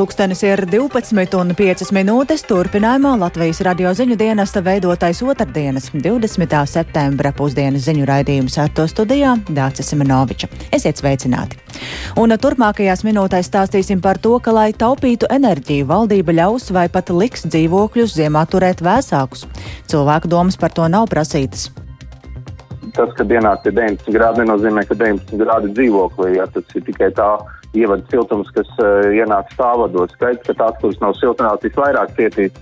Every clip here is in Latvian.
Pūkstens ir 12,5 minūtes. Turpinājumā Latvijas radio ziņu dienesta veidotais otrdienas, 20. septembra pusdienas ziņu raidījums ar to studijā Dācis Simenoviča. Esiet sveicināti! Un turpmākajās minūtēs stāstīsim par to, ka, lai taupītu enerģiju, valdība ļaus vai pat liks dzīvokļus ziemā turēt vēsākus. Cilvēku domas par to nav prasītas tas, ka dienā ir 19 grādi, nenozīmē, ka 19 grādi dzīvoklī. Ja, tas ir tikai tā ievada siltums, kas uh, ienāk stāvados. Skaidrs, ka tās, kuras nav siltināts, visvairāk cietīs.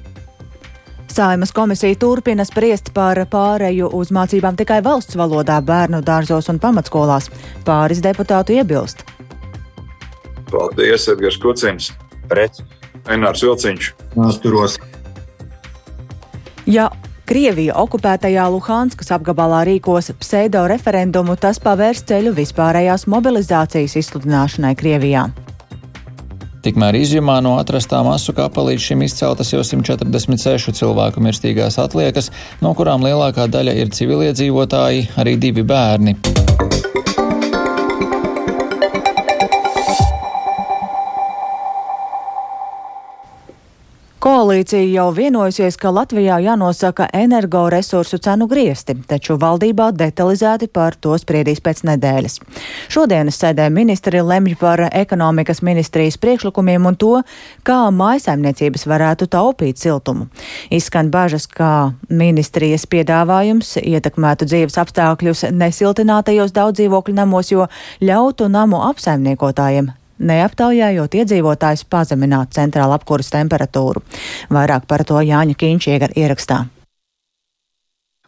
Saimas komisija turpina spriest par pāreju uz mācībām tikai valsts valodā bērnu dārzos un pamatskolās. Pāris deputātu iebilst. Paldies, Edgars Kucins. Pret. Enārs Vilciņš. Nāsturos. Ja Krievija okupētajā Luhanskas apgabalā rīkos pseido referendumu, tas pavērs ceļu vispārējās mobilizācijas izsludināšanai Krievijā. Tikmēr izjumā no atrastā masu kapā līdz šim izceltas jau 146 cilvēku mirstīgās atliekas, no kurām lielākā daļa ir civiliedzīvotāji, arī divi bērni. Koalīcija jau vienojusies, ka Latvijā jānosaka energoresursu cenu griesti, taču valdībā detalizēti par to spriedīs pēc nedēļas. Šodienas sēdē ministri lemj par ekonomikas ministrijas priekšlikumiem un to, kā mājasaimniecības varētu taupīt siltumu. Izskan bažas, ka ministrijas piedāvājums ietekmētu dzīves apstākļus nesiltinātajos daudzdzīvokļu namos, jo ļautu namu apsaimniekotājiem neaptaujājot iedzīvotājus pazemināt centrāla apkuras temperatūru. Vairāk par to Jāņa Kīņš ierakstā.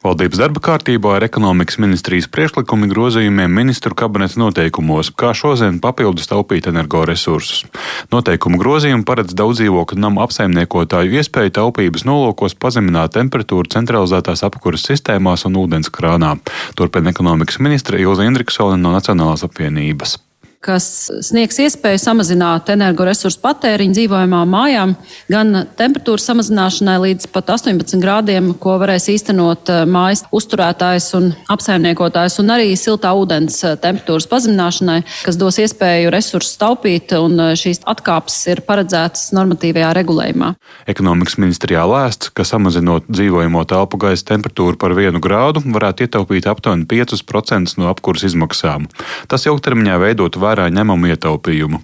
Valdības darba kārtībā ir ekonomikas ministrijas priekšlikumi grozījumiem ministru kabineta noteikumos, kā šodien papildus taupīt energoresursus. Noteikumu grozījumi paredz daudz dzīvokļu namu apsaimniekotāju iespēju taupības nolūkos pazemināt temperatūru centralizētās apkuras sistēmās un ūdens krānā. Turpina ekonomikas ministra Ilza Indriksone no Nacionālās apvienības kas sniegs iespēju samazināt energoresursu patēriņu dzīvojamām mājām, gan temperatūras samazināšanai līdz pat 18 grādiem, ko varēs īstenot eh, mājas uzturētājs un apsaimniekotājs, un arī siltā ūdens eh, temperatūras pazemināšanai, kas dos iespēju resursus taupīt, un eh, šīs atkāpes ir paredzētas normatīvajā regulējumā. Ekonomikas ministrijā lēsts, ka samazinot dzīvojamo telpu gaisa temperatūru par vienu grādu, varētu ietaupīt aptuveni 5% no apkuras izmaksām. Tas ilgtermiņā veidot vērā vērā ņemamu ietaupījumu.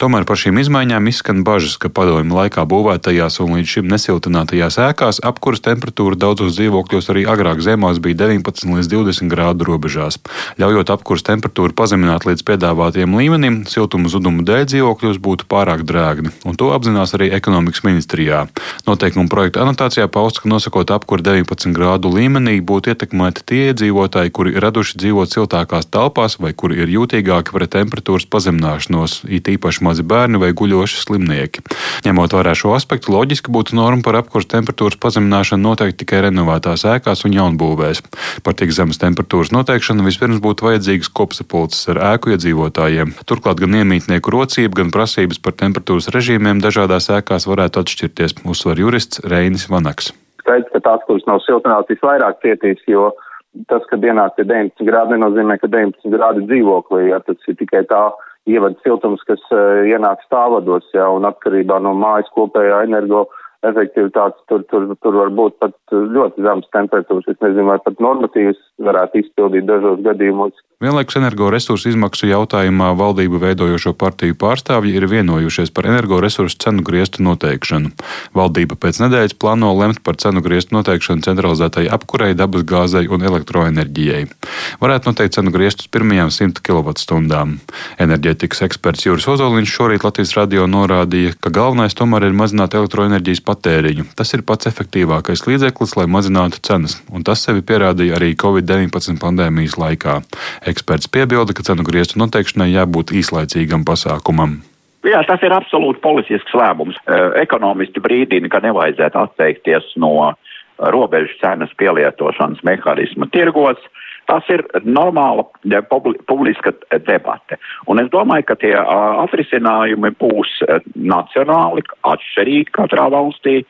Tomēr par šīm izmaiņām izskan bažas, ka padomju laikā būvētajās un līdz šim nesiltinātajās ēkās apkuras temperatūra daudzos dzīvokļos arī agrāk zemās bija 19 līdz 20 grādu robežās. Ļaujot apkuras temperatūru pazemināt līdz piedāvātiem līmenim, siltuma zuduma dēļ dzīvokļos būtu pārāk drēgni, un to apzinās arī ekonomikas ministrijā. Noteikuma projekta anotācijā pausts, ka nosakot apkuru 19 grādu līmenī, būtu ietekmēti tie iedzīvotāji, kuri raduši dzīvot siltākās telpās vai kuri ir jūtīgāki pret temperatūru temperatūras pazemināšanos, it īpaši mazi bērni vai guļoši slimnieki. Ņemot vērā šo aspektu, loģiski būtu norma par apkurss temperatūras pazemināšanu noteikti tikai renovētās ēkās un jaunbūvēs. Par tik zemes temperatūras noteikšanu vispirms būtu vajadzīgas kopsapulces ar ēku iedzīvotājiem. Turklāt gan iemītnieku rocība, gan prasības par temperatūras režīmiem dažādās ēkās varētu atšķirties, uzsver jurists Reinis Vanaks. Skaidrs, ka tās, kuras nav siltinātas, visvairāk cietīs, jo tas, ka dienā ir 19 grādi, nenozīmē, ka 19 grādi dzīvoklī, ja tas ir tikai tā ievada siltums, kas uh, ienāk stāvados, ja, un atkarībā no mājas kopējā energo efektivitātes tur, tur, tur var būt pat ļoti zemas temperatūras. Es nezinu, vai pat normatīvas varētu izpildīt dažos gadījumos. Vienlaikus energoresursu izmaksu jautājumā valdību veidojošo partiju pārstāvji ir vienojušies par energoresursu cenu griestu noteikšanu. Valdība pēc nedēļas plāno lemt par cenu griestu noteikšanu centralizētai apkurei, dabas gāzei un elektroenerģijai. Varētu noteikt cenu griestus pirmajām 100 kWh. Enerģētikas eksperts Juris Ozoliņš šorīt Latvijas radio norādīja, ka galvenais tomēr ir mazināt elektroenerģijas patēriņu. Tas ir pats efektīvākais līdzeklis, lai mazinātu cenas, un tas sevi pierādīja arī Covid-19 pandēmijas laikā. Eksperts piebilda, ka cenu griestu noteikšanai jābūt īslaicīgam pasākumam. Jā, tas ir absolūti politisks lēmums. Ekonomisti brīdina, ka nevajadzētu atteikties no robežu cenas pielietošanas mehānisma tirgos. Tas ir normāla publiska debate. Un es domāju, ka tie atrisinājumi būs nacionāli, atšķirīgi katrā valstī,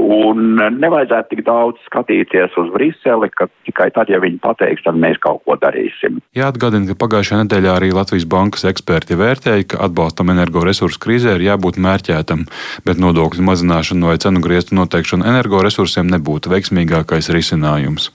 un nevajadzētu tik daudz skatīties uz Briseli, ka tikai tad, ja viņi pateiks, tad mēs kaut ko darīsim. Jāatgādina, ka pagājušajā nedēļā arī Latvijas bankas eksperti vērtēja, ka atbalstam energoresursu krīzē ir jābūt mērķētam, bet nodokļu mazināšana vai cenu griestu noteikšana energoresursiem nebūtu veiksmīgākais risinājums.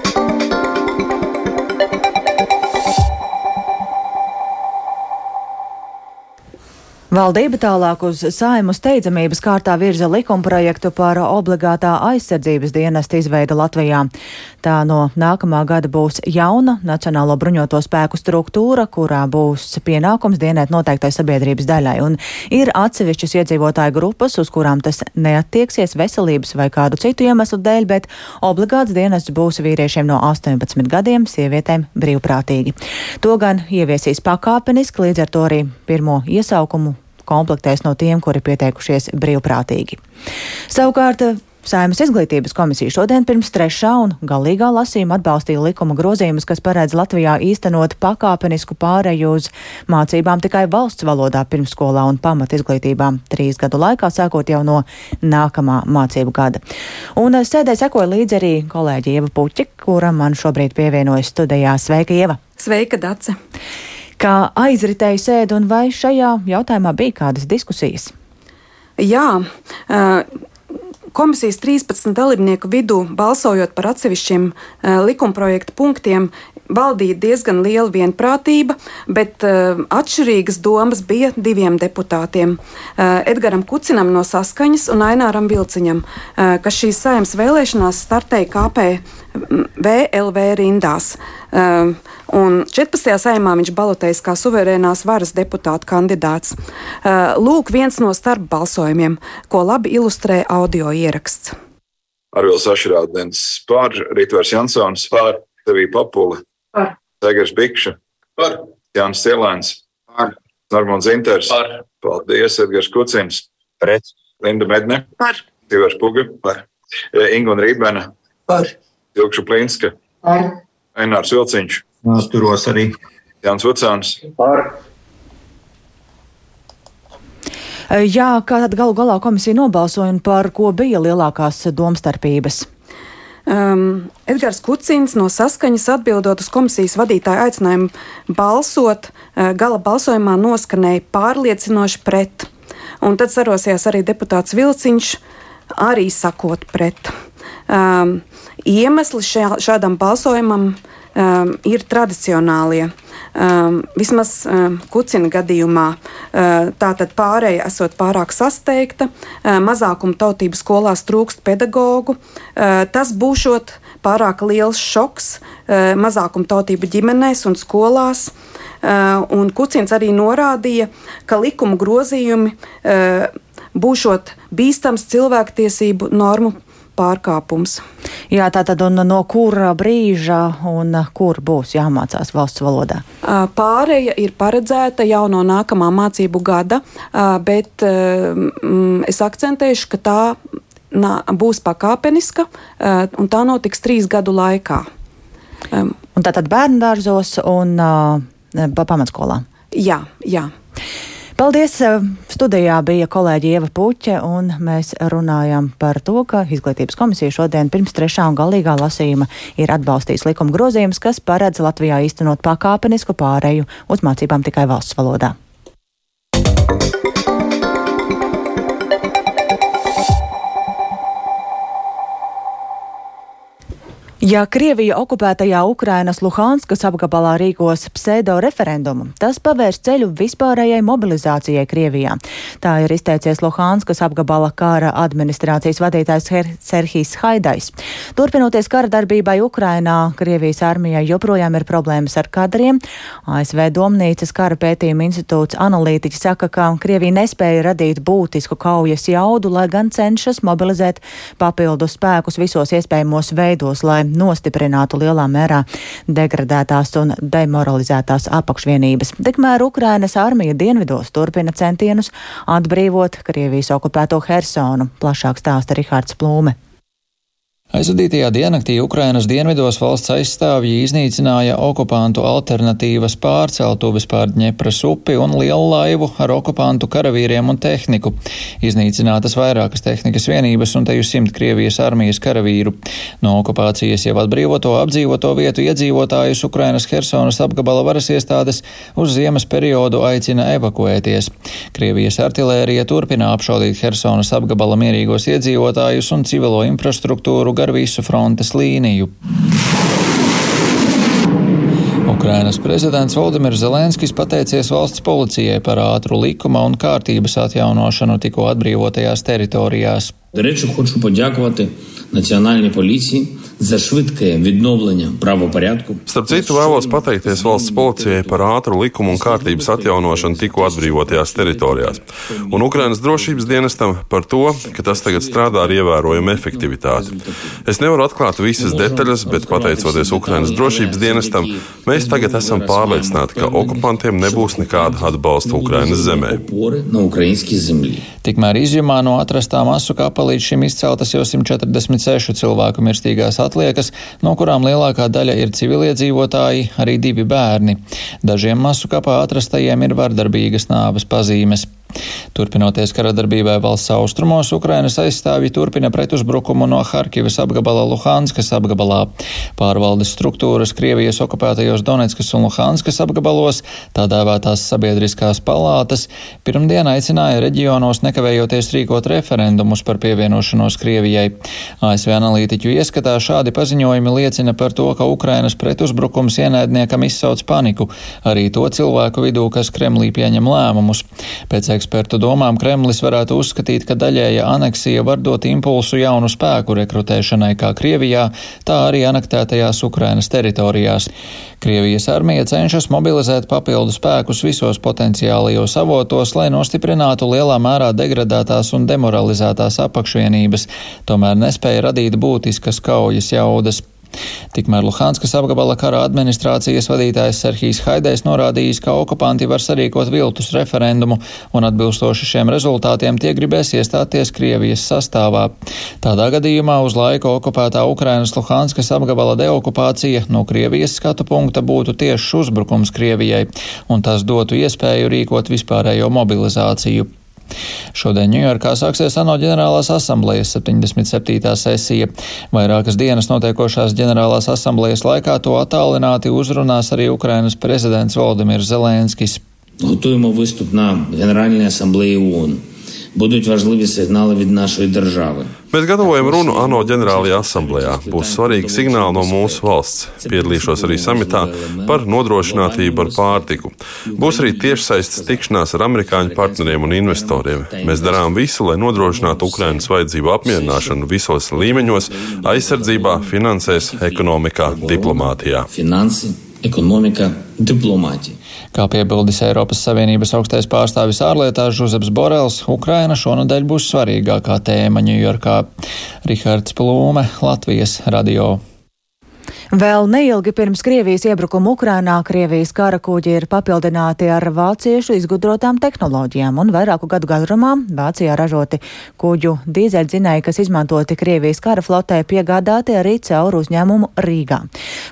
Valdība tālāk uz saimu steidzamības kārtā virza likumprojektu par obligātā aizsardzības dienesta izveida Latvijā. Tā no nākamā gada būs jauna Nacionālo bruņoto spēku struktūra, kurā būs pienākums dienēt noteiktai sabiedrības daļai, un ir atsevišķas iedzīvotāju grupas, uz kurām tas neattieksies veselības vai kādu citu iemeslu dēļ, bet obligāts dienests būs vīriešiem no 18 gadiem, sievietēm brīvprātīgi. To gan ieviesīs pakāpeniski, līdz ar to arī pirmo iesaukumu komplektēs no tiem, kuri pieteikušies brīvprātīgi. Savukārt Saimas izglītības komisija šodien pirms trešā un galīgā lasījuma atbalstīja likuma grozījumus, kas paredz Latvijā īstenot pakāpenisku pāreju uz mācībām tikai valsts valodā pirmskolā un pamat izglītībā trīs gadu laikā, sākot jau no nākamā mācību gada. Un sēdē sekoja līdzi arī kolēģi Ieva Puķi, kura man šobrīd pievienojas studijā. Sveika, Ieva! Sveika, Dace! Kā aizritēja sēde un vai šajā jautājumā bija kādas diskusijas? Jā. Uh, Komisijas 13 dalībnieku vidū, balsojot par atsevišķiem uh, likumprojektu punktiem, valdīja diezgan liela vienprātība, bet uh, atšķirīgas domas bija diviem deputātiem uh, - Edgaram Kucinam no Saskaņas un Aināram Vilciņam, uh, kas šīs saimnes vēlēšanās startēja KPVLV rindās. Uh, Un 14. saimā viņš balotējas kā suverēnās varas deputāta kandidāts. Uh, lūk, viens no starpbalsojumiem, ko labi ilustrē audio ieraksts. Arvils Ašrādens par, Ritvers Jansons par, Tevī Papula par, Zegers Bikša. Par, Jānis Cielēns par, Normons Inters. Par, Paldies, Edgars Kucins. Pret, Linda Medne. Par, Tivers Puga. Par, Inga un Rībena. Par, Ilkšu Plinska par, Ainārs Vilciņš turos arī. Jānis Vucāns. Par. Jā, kā tad galu galā komisija nobalsoja un par ko bija lielākās domstarpības? Um, Edgars Kucins no saskaņas atbildot uz komisijas vadītāju aicinājumu balsot, uh, gala balsojumā noskanēja pārliecinoši pret. Un tad sarosījās arī deputāts Vilciņš, arī sakot pret. Um, iemesli šā, šādam balsojumam um, ir tradicionālie. Um, vismaz um, kucina gadījumā uh, tātad pārēja esot pārāk sasteigta, uh, mazākuma tautību skolās trūkst pedagogu. Uh, tas būšot pārāk liels šoks uh, mazākuma tautību ģimenēs un skolās. Uh, un Kucins arī norādīja, ka likuma grozījumi uh, būšot bīstams cilvēktiesību normu pārkāpums. Jā, tātad no kura brīža un kur būs jāmācās valsts valodā? Pāreja ir paredzēta jau no nākamā mācību gada, bet es akcentēšu, ka tā būs pakāpeniska un tā notiks trīs gadu laikā. Un tātad bērnu dārzos un pamatskolā? Jā, jā. Paldies! Studijā bija kolēģi Ieva Puķe, un mēs runājam par to, ka Izglītības komisija šodien pirms trešā un galīgā lasījuma ir atbalstījis likuma grozījumus, kas paredz Latvijā īstenot pakāpenisku pāreju uz mācībām tikai valsts valodā. Ja Krievija okupētajā Ukrainas Luhanskas apgabalā rīkos pseido referendumu, tas pavērs ceļu vispārējai mobilizācijai Krievijā. Tā ir izteicies Luhanskas apgabala kara administrācijas vadītājs Serhijs Haidais. Turpinoties kara darbībai Ukrainā, Krievijas armijai joprojām ir problēmas ar kadriem. ASV Domnīcas kara pētījuma institūts analītiķi saka, ka Krievija nespēja radīt būtisku kaujas jaudu, lai gan cenšas mobilizēt papildu spēkus visos iespējamos veidos, lai nostiprinātu lielā mērā degradētās un demoralizētās apakšvienības. Tikmēr Ukrainas armija dienvidos turpina centienus atbrīvot Krievijas okupēto Hersonu. Plašāk stāsta Rihards Plūme. Aizvadītajā diennaktī Ukrainas dienvidos valsts aizstāvji iznīcināja okupantu alternatīvas pārceltuves pār Dņepras upi un lielu laivu ar okupantu karavīriem un tehniku. Iznīcinātas vairākas tehnikas vienības un teju simt Krievijas armijas karavīru. No okupācijas jau atbrīvoto apdzīvoto vietu iedzīvotājus Ukrainas Hersonas apgabala varas iestādes uz ziemas periodu aicina evakuēties. Krievijas artilērija turpina apšaudīt Hersonas apgabala mierīgos iedzīvotājus un civilo infrastruktūru gar visu frontes līniju. Ukrainas prezidents Valdimirs Zelenskis pateicies valsts policijai par ātru likuma un kārtības atjaunošanu tikko atbrīvotajās teritorijās. До речі, хочу подякувати Національній поліції за швидке відновлення правопорядку. Starp citu, vēlos pateikties valsts policijai par ātru likumu un kārtības atjaunošanu tikko atbrīvotajās teritorijās, un Ukrainas drošības dienestam par to, ka tas tagad strādā ar ievērojumu efektivitāti. Es nevaru atklāt visas detaļas, bet pateicoties Ukrainas drošības dienestam, mēs tagad esam pārliecināti, ka okupantiem nebūs nekāda atbalsta Ukrainas zemē. Tikmēr izjumā no atrastā masu kapa līdz šim izceltas jau 146 cilvēku mirstīgās atliekas, no kurām lielākā daļa ir civiliedzīvotāji, arī divi bērni. Dažiem masu kapā atrastajiem ir vardarbīgas nāves pazīmes. Turpinoties kara darbībai valsts austrumos, Ukrainas aizstāvji turpina pretuzbrukumu no Harkivas apgabala Luhanskas apgabalā. Pārvaldes struktūras Krievijas okupētajos Donetskas un Luhanskas apgabalos, tā dēvētās sabiedriskās palātas, pirmdien aicināja reģionos nekavējoties rīkot referendumus par pievienošanos Krievijai. ASV analītiķu ieskatā šādi paziņojumi liecina par to, ka Ukrainas pretuzbrukums ienaidniekam izsauc paniku arī to cilvēku vidū, kas Kremlī pieņem lēmumus. Pēc ekspertu domām Kremlis varētu uzskatīt, ka daļēja aneksija var dot impulsu jaunu spēku rekrutēšanai kā Krievijā, tā arī anektētajās Ukrainas teritorijās. Krievijas armija cenšas mobilizēt papildu spēkus visos potenciālajos avotos, lai nostiprinātu lielā mērā degradētās un demoralizētās apakšvienības, tomēr nespēja radīt būtiskas kaujas jaudas. Tikmēr Luhanskas apgabala kara administrācijas vadītājs Serhijs Haidējs norādījis, ka okupanti var sarīkot viltus referendumu un atbilstoši šiem rezultātiem tie gribēs iestāties Krievijas sastāvā. Tādā gadījumā uz laiku okupētā Ukrainas Luhanskas apgabala deokupācija no Krievijas skatu punkta būtu tiešs uzbrukums Krievijai, un tas dotu iespēju rīkot vispārējo mobilizāciju. Šodien Ņujorkā sāksies ANO ģenerālās asamblejas 77. sesija. Vairākas dienas notiekošās ģenerālās asamblejas laikā to attālināti uzrunās arī Ukrainas prezidents Valdimirs Zelenskis. Готуємо виступ на Генеральній асамблеї ООН. Будуть важливі сигнали від нашої держави. Mēs gatavojam runu ANO ģenerālajā asamblējā. Būs svarīgi signāli no mūsu valsts. Piedalīšos arī samitā par nodrošinātību ar pārtiku. Būs arī tiešsaistes tikšanās ar amerikāņu partneriem un investoriem. Mēs darām visu, lai nodrošinātu Ukrainas vajadzību apmierināšanu visos līmeņos - aizsardzībā, finansēs, ekonomikā, diplomātijā. Finansi, ekonomika, diplomātija. Kā piebildis Eiropas Savienības augstais pārstāvis ārlietās Žuzeps Borels, Ukraina šonadēļ būs svarīgākā tēma Ņujorkā. Rihards Plūme, Latvijas radio. Vēl neilgi pirms Krievijas iebrukuma Ukrainā Krievijas kara kuģi ir papildināti ar vāciešu izgudrotām tehnoloģijām, un vairāku gadu garumā Vācijā ražoti kuģu dīzeļdzinēji, kas izmantoti Krievijas kara flotē, piegādāti arī caur uzņēmumu Rīgā.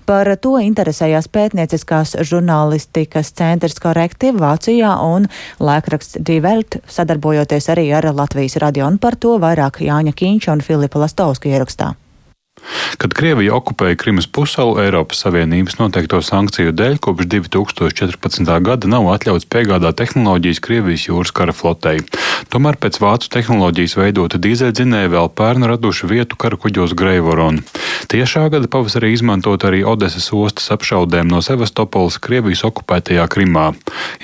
Par to interesējās pētnieciskās žurnālistikas centrs Korekti Vācijā un lēkraksts Divelt, sadarbojoties arī ar Latvijas radio, un par to vairāk Jāņa Kīņša un Filipa Lastovska ierakstā. Kad Krievija okupēja Krimas pussalu Eiropas Savienības noteikto sankciju dēļ, kopš 2014. gada nav atļauts piegādāt tehnoloģijas Krievijas jūras kara flotei. Tomēr pēc vācu tehnoloģijas veidota dīzeļdzinēja vēl pērn raduši vietu karakuģos Greivoron. Tiešā gada pavasarī izmantot arī Odesas ostas apšaudēm no Sevastopols Krievijas okupētajā Krimā.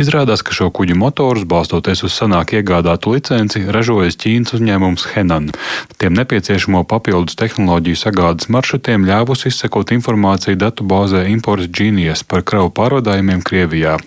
Izrādās, ka šo kuģu motorus, balstoties uz sanāk iegādātu licenci, ražojas Ķīnas uzņēmums Henan. Tiem nepieciešamo papildus tehnoloģiju sagādas maršrutiem ļāvusi izsekot informāciju datubāzē Imports Genius par kravu pārvadājumiem Krievijā.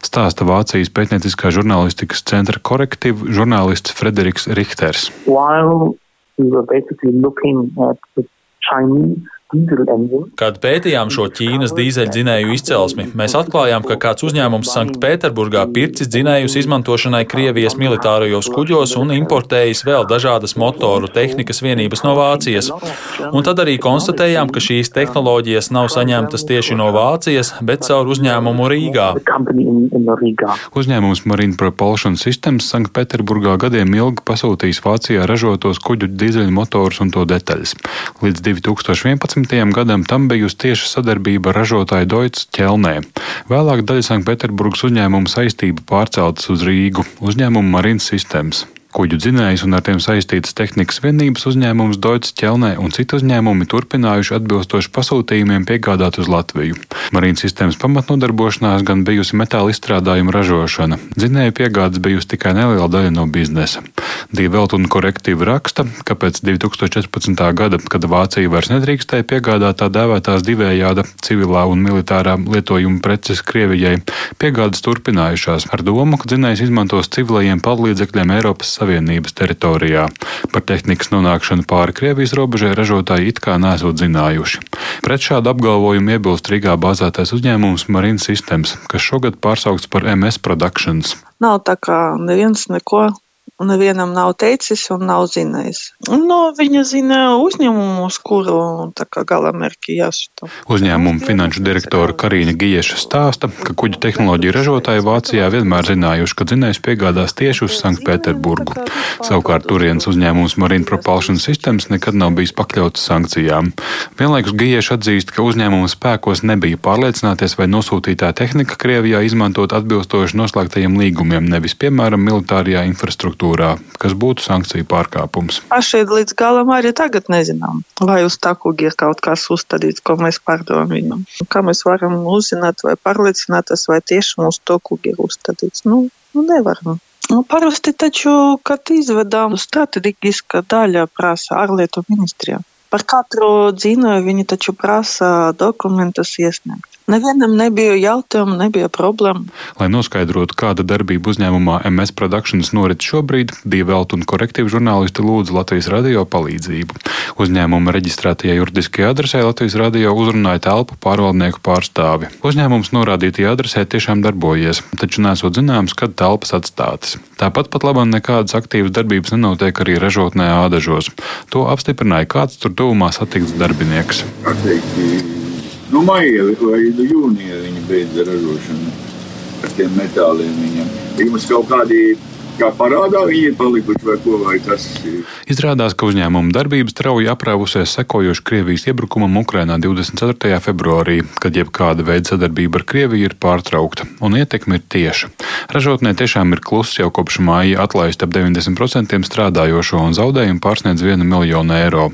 Stāsta Vācijas pētnieciskā žurnālistikas centra korektīvu žurnālists Frederiks Richters. While we were basically looking at the Chinese Kad pētījām šo Ķīnas dīzeļdzinēju izcelsmi, mēs atklājām, ka kāds uzņēmums Sanktpēterburgā pircis dzinējus izmantošanai Krievijas militārajos kuģos un importējis vēl dažādas motoru tehnikas vienības no Vācijas. Un tad arī konstatējām, ka šīs tehnoloģijas nav saņemtas tieši no Vācijas, bet caur uzņēmumu Rīgā. Uzņēmums Marine Propulsion Systems Sanktpēterburgā gadiem ilgi pasūtījis Vācijā ražotos kuģu dīzeļmotorus un to detaļas. Līdz 2011. 2010. gadam tam bijusi tieša sadarbība ar ražotāju Deutsche ķelnē. Vēlāk daļa Sanktpēterburgas uzņēmuma saistība pārceltas uz Rīgu uzņēmumu Marines Systems. Kuģu dzinējs un ar tiem saistītas tehnikas vienības uzņēmums Deutsche ķelnē un citu uzņēmumi turpinājuši atbilstoši pasūtījumiem piegādāt uz Latviju. Marīnas sistēmas pamatnodarbošanās gan bijusi metāla izstrādājuma ražošana. Dzinēju piegādes bijusi tikai neliela daļa no biznesa. Dīvelt un korektīvi raksta, ka pēc 2014. gada, kad Vācija vairs nedrīkstēja piegādāt tā dēvētās divējāda civilā un militārā lietojuma preces Krievijai, piegādes turpinājušās ar domu, ka dzinējs izmantos civilajiem palīdzekļiem Eiropas Savienības teritorijā. Par tehnikas nonākšanu pāri Krievijas robežai ražotāji it kā nesot zinājuši. Pret šādu apgalvojumu iebilst Rīgā bāzētais uzņēmums Marine Systems, kas šogad pārsaukts par MS Productions. Nav tā kā neviens neko nevienam nav teicis un nav zinājis. No viņa zina uzņēmumu, uz kuru galamērķi jāsūta. Uzņēmuma finanšu direktora Karina Giješa stāsta, ka kuģu tehnoloģiju ražotāji Vācijā vienmēr zinājuši, ka dzinējs piegādās tieši uz Sanktpēterburgu. Savukārt turienes uzņēmums Marine Propulsion Systems nekad nav bijis pakļauts sankcijām. Vienlaikus Giješa atzīst, ka uzņēmuma spēkos nebija pārliecināties, vai nosūtītā tehnika Krievijā izmantot atbilstoši noslēgtajiem līgumiem, nevis piemēram militārajā infrastruktūrā infrastruktūrā, kas būtu sankciju pārkāpums. Paši līdz galam arī tagad nezinām, vai uz kuģa ir kaut kas uzstādīts, ko mēs pārdodam viņam. Kā mēs varam uzzināt vai pārliecināties, vai tieši mūsu to kuģi ir uzstādīts? Nu, nu nevaram. Nu, parasti taču, kad izvedām strateģiska daļa prasa ārlietu ministrijā. Par katru dzīvoju viņi taču prasa dokumentus iesniegt. Nevienam nebija jautājumu, nebija problēmu. Lai noskaidrotu, kāda darbība uzņēmumā MS Productions norit šobrīd, Dievelta un korektīva žurnālisti lūdza Latvijas radio palīdzību. Uzņēmuma reģistrētajā juridiskajā adresē Latvijas radio uzrunāja telpu pārvaldnieku pārstāvi. Uzņēmums norādītajā adresē tiešām darbojies, taču nesot zināms, kad telpas atstātas. Tāpat pat labam nekādas aktīvas darbības nenotiek arī ražotnē ādažos. To apstiprināja kāds tur tuvumā satikts darbinieks. Atteikti Nu, maijā vai nu, jūnijā viņi beidza ražošanu ar tiem metāliem. Viņam. Jums kaut kādi kā parādā viņi ir palikuši vai ko vai tas. Izrādās, ka uzņēmuma darbības strauji aprāvusies sekojoši Krievijas iebrukumam Ukrainā 24. februārī, kad jebkāda veida sadarbība ar Krieviju ir pārtraukta, un ietekme ir tieša. Ražotnē tiešām ir kluss jau kopš māja atlaist ap 90% strādājošo un zaudējumu pārsniedz 1 miljonu eiro.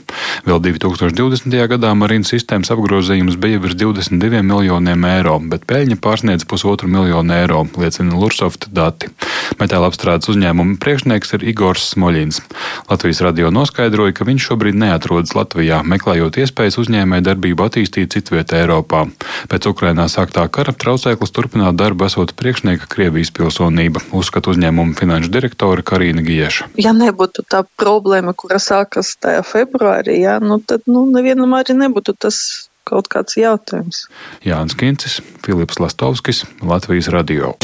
Vēl 2020. gadā Marīnas sistēmas apgrozījums bija virs 22 miljoniem eiro, bet peļņa pārsniedz pusotru miljonu eiro, liecina Lursoft dati. Metāla apstrādes uzņēmuma priekšnieks ir Igors Smoļins. Latvijas radio noskaidroja, ka viņš šobrīd neatrodas Latvijā, meklējot iespējas uzņēmēju darbību attīstīt citvietā Eiropā. Pēc Ukrainā sāktā kara traucēklis turpināt darbu esot priekšnieka Krievijas pilsonība, uzskata uzņēmuma finanšu direktore Karina Gieša. Ja nebūtu tā problēma, kura sākas tajā februārī, jā, nu tad nu, nevienam arī nebūtu tas kaut kāds jautājums. Jānis Kincis, Filips Lastovskis, Latvijas radio.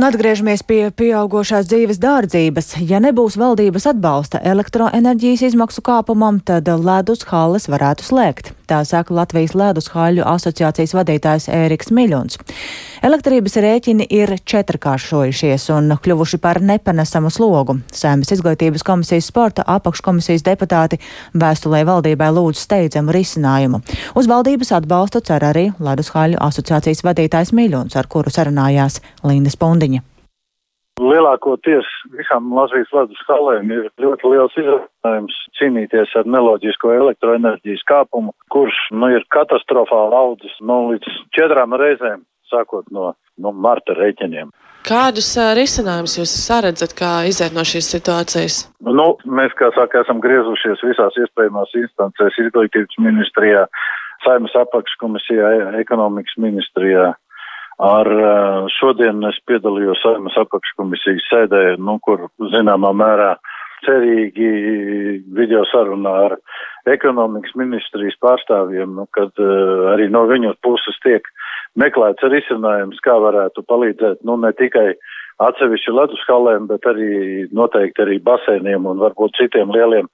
Un atgriežamies pie pieaugušās dzīves dārdzības. Ja nebūs valdības atbalsta elektroenerģijas izmaksu kāpumam, tad ledus halles varētu slēgt. Tā saka Latvijas ledus haļu asociācijas vadītājs Ēriks Miļuns. Elektrības rēķini ir četrkāršojušies un kļuvuši par nepanesamu slogu. Sēmas izglītības komisijas sporta apakškomisijas deputāti vēstulē valdībai lūdz steidzamu risinājumu. Uz valdības atbalstu cer arī ledus haļu asociācijas vadītājs Miļuns, ar kuru sarunājās Linda Spūna. Lielākoties visām Latvijas ledus halēm ir ļoti liels izaicinājums cīnīties ar neloģisko elektroenerģijas kāpumu, kurš nu, ir katastrofāli audzis nu, līdz četrām reizēm, sākot no, no marta rēķiniem. Kādus uh, risinājumus jūs saredzat, kā iziet no šīs situācijas? Nu, mēs, kā saka, esam griezušies visās iespējamās instancēs, izglītības ministrijā, saimas apakškomisijā, ekonomikas ministrijā, Ar šodien es piedalījos Saimas apakškomisijas sēdē, nu, kur zināmā mērā cerīgi video sarunā ar ekonomikas ministrijas pārstāvjiem, nu, kad uh, arī no viņu puses tiek meklēts risinājums, kā varētu palīdzēt, nu, ne tikai atsevišķi ledus halēm, bet arī noteikti arī basēniem un varbūt citiem lieliem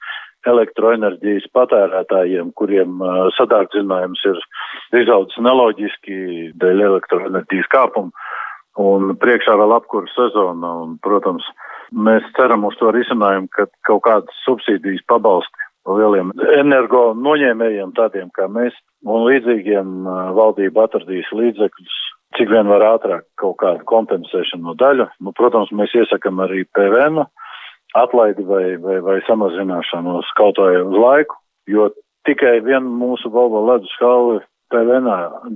elektroenerģijas patērētājiem, kuriem sadārdzinājums ir izaudzis neloģiski dēļ elektroenerģijas kāpuma un priekšā vēl apkuru sezona un, protams, mēs ceram uz to risinājumu, ka kaut kādas subsīdijas pabalsti lieliem energo noņēmējiem, tādiem kā mēs, un līdzīgiem valdība atradīs līdzekļus, cik vien var ātrāk kaut kādu kompensēšanu no daļu. Nu, protams, mēs iesakam arī PVN atlaidi vai, vai, vai samazināšanu uz kaut vai uz laiku, jo tikai vien mūsu Volvo ledus halvi PVN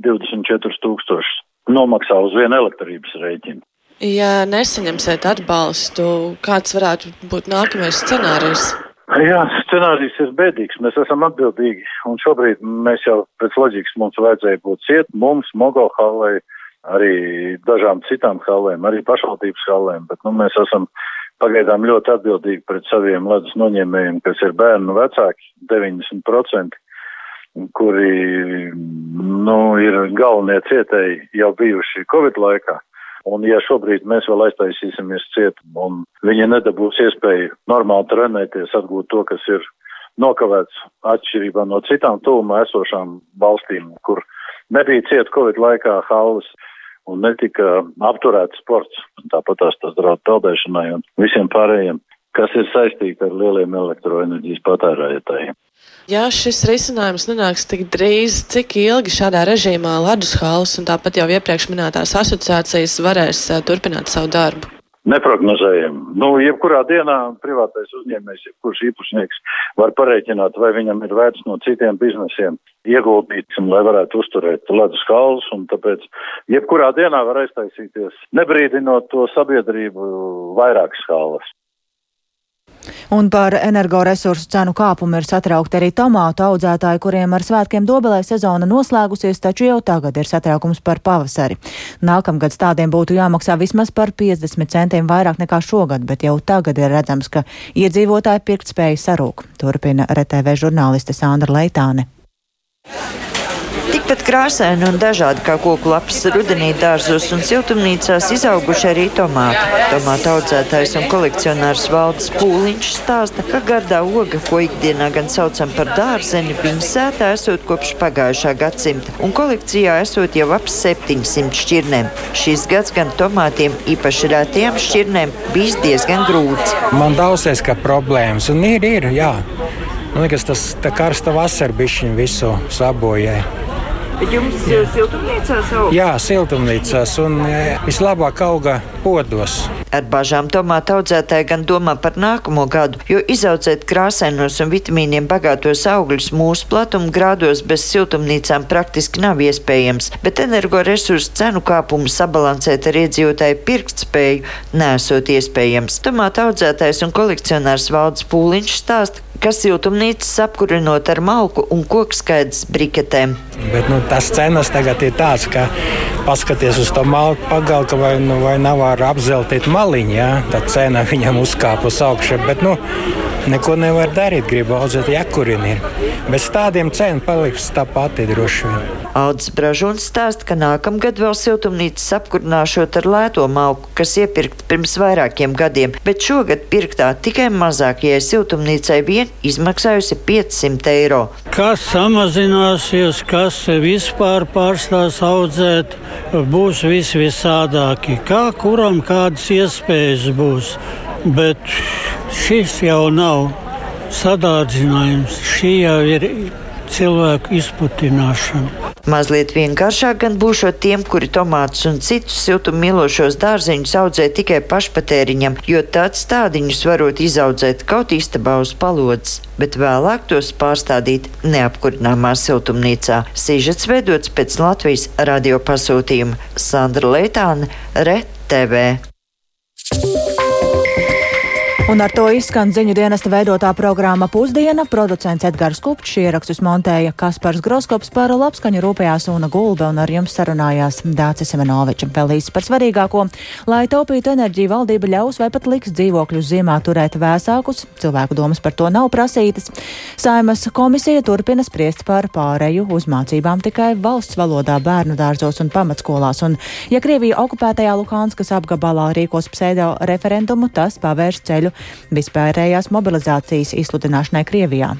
24 tūkstoši nomaksā uz vienu elektrības rēķinu. Ja nesaņemsiet atbalstu, kāds varētu būt nākamais scenārijs? Jā, scenārijs ir bēdīgs. Mēs esam atbildīgi, un šobrīd mēs jau pēc loģikas mums vajadzēja būt ciet, mums, Mogol hallei, arī dažām citām hallēm, arī pašvaldības hallēm, bet nu, mēs esam pagaidām ļoti atbildīgi pret saviem ledus noņēmējiem, kas ir bērnu vecāki, 90%, kuri, nu, ir galvenie cietēji jau bijuši Covid laikā. Un ja šobrīd mēs vēl aiztaisīsimies ciet un viņi nedabūs iespēju normāli trenēties, atgūt to, kas ir nokavēts atšķirībā no citām tūmā esošām valstīm, kur nebija ciet Covid laikā halles un netika apturēts sports. Tāpat tās tas draud peldēšanai un visiem pārējiem, kas ir saistīti ar lieliem elektroenerģijas patērētājiem. Ja šis risinājums nenāks tik drīz, cik ilgi šādā režīmā ledus halas un tāpat jau iepriekš minētās asociācijas varēs eh, turpināt savu darbu? Neprognozējam. Nu, jebkurā dienā privātais uzņēmējs, jebkurš īpašnieks var pareiķināt, vai viņam ir vērts no citiem biznesiem ieguldīt, lai varētu uzturēt ledus kalus, un tāpēc jebkurā dienā var aiztaisīties, nebrīdinot to sabiedrību vairākas halas. Un par energoresursu cenu kāpumu ir satraukti arī tomātu audzētāji, kuriem ar svētkiem dobelē sezona noslēgusies, taču jau tagad ir satraukums par pavasari. Nākamgad stādiem būtu jāmaksā vismaz par 50 centiem vairāk nekā šogad, bet jau tagad ir redzams, ka iedzīvotāju pirktspēja sarūk. Turpina RTV žurnāliste Sandra Leitāne. Tikpat krāsaini un dažādi kā koku lapas rudenī dārzos un siltumnīcās izauguši arī tomāti. Tomātu audzētājs un kolekcionārs Valdis Pūliņš stāsta, ka gardā oga, ko ikdienā gan saucam par dārzeni, viņa sētā esot kopš pagājušā gadsimta un kolekcijā esot jau ap 700 šķirnēm. Šis gads gan tomātiem, īpaši rētajām šķirnēm, bijis diezgan grūts. Man daudzies, ka problēmas, un ir, ir, jā. Man liekas, tas karsta vasara bišķiņu visu sabojāja. Bet jums eh, siltumnīcās aug? Jā, siltumnīcās un eh, vislabāk auga podos. Ar bažām tomātu audzētāji gan domā par nākamo gadu, jo izaudzēt krāsainos un vitamīniem bagātos augļus mūsu platuma grādos bez siltumnīcām praktiski nav iespējams, bet energoresursu cenu kāpumu sabalansēt ar iedzīvotāju pirktspēju nesot iespējams. Tomātu audzētājs un kolekcionārs Valds Pūliņš stāsta, ka siltumnīcas apkurinot ar malku un kokskaidrs briketēm. Bet, nu, tas cenas tagad ir tāds, ka paskaties uz to malku pagalku, vai, nu, vai nav ar apzeltīt maliņu, ja? tad cena viņam uzkāp uz augšu. Bet, nu, neko nevar darīt, gribu audzēt jakurini. Bez tādiem cena paliks tā pati droši vien. Audzis Bražuns stāsta, ka nākamgad vēl siltumnīcas apkurināšot ar lēto malku, kas iepirkta pirms vairākiem gadiem, bet šogad pirktā tikai mazākajai siltumnīcai vien izmaksājusi 500 eiro. Kas samazināsies, kas vispār pārstās audzēt, būs vis visādāki. Kā kuram kādas iespējas būs, bet šis jau nav sadārdzinājums, šī jau ir cilvēku izputināšana. Mazliet vienkāršāk gan būšot tiem, kuri tomātus un citus siltummīlošos dārziņus audzē tikai pašpatēriņam, jo tāds tādiņus varot izaudzēt kaut istabā uz palodzes, bet vēlāk tos pārstādīt neapkurināmā siltumnīcā. Sīžets veidots pēc Latvijas radio pasūtījuma Sandra Leitāne, RETV. Un ar to izskan ziņu dienesta veidotā programma Pusdiena. Producents Edgars Kupčs ierakstus montēja Kaspars Groskops par labskaņu rūpējās Una Gulbe un ar jums sarunājās Dācis Semenoviča. Vēl īsi par svarīgāko. Lai taupītu enerģiju, valdība ļaus vai pat liks dzīvokļus ziemā turēt vēsākus. Cilvēku domas par to nav prasītas. Saimas komisija turpina spriest par pāreju uz mācībām tikai valsts valodā bērnu dārzos un pamatskolās. Un, ja Krievija okupētajā Luhanskas apgabalā rīkos pseido referendumu, tas pavērs ceļu vispārējās mobilizācijas izsludināšanai Krievijā.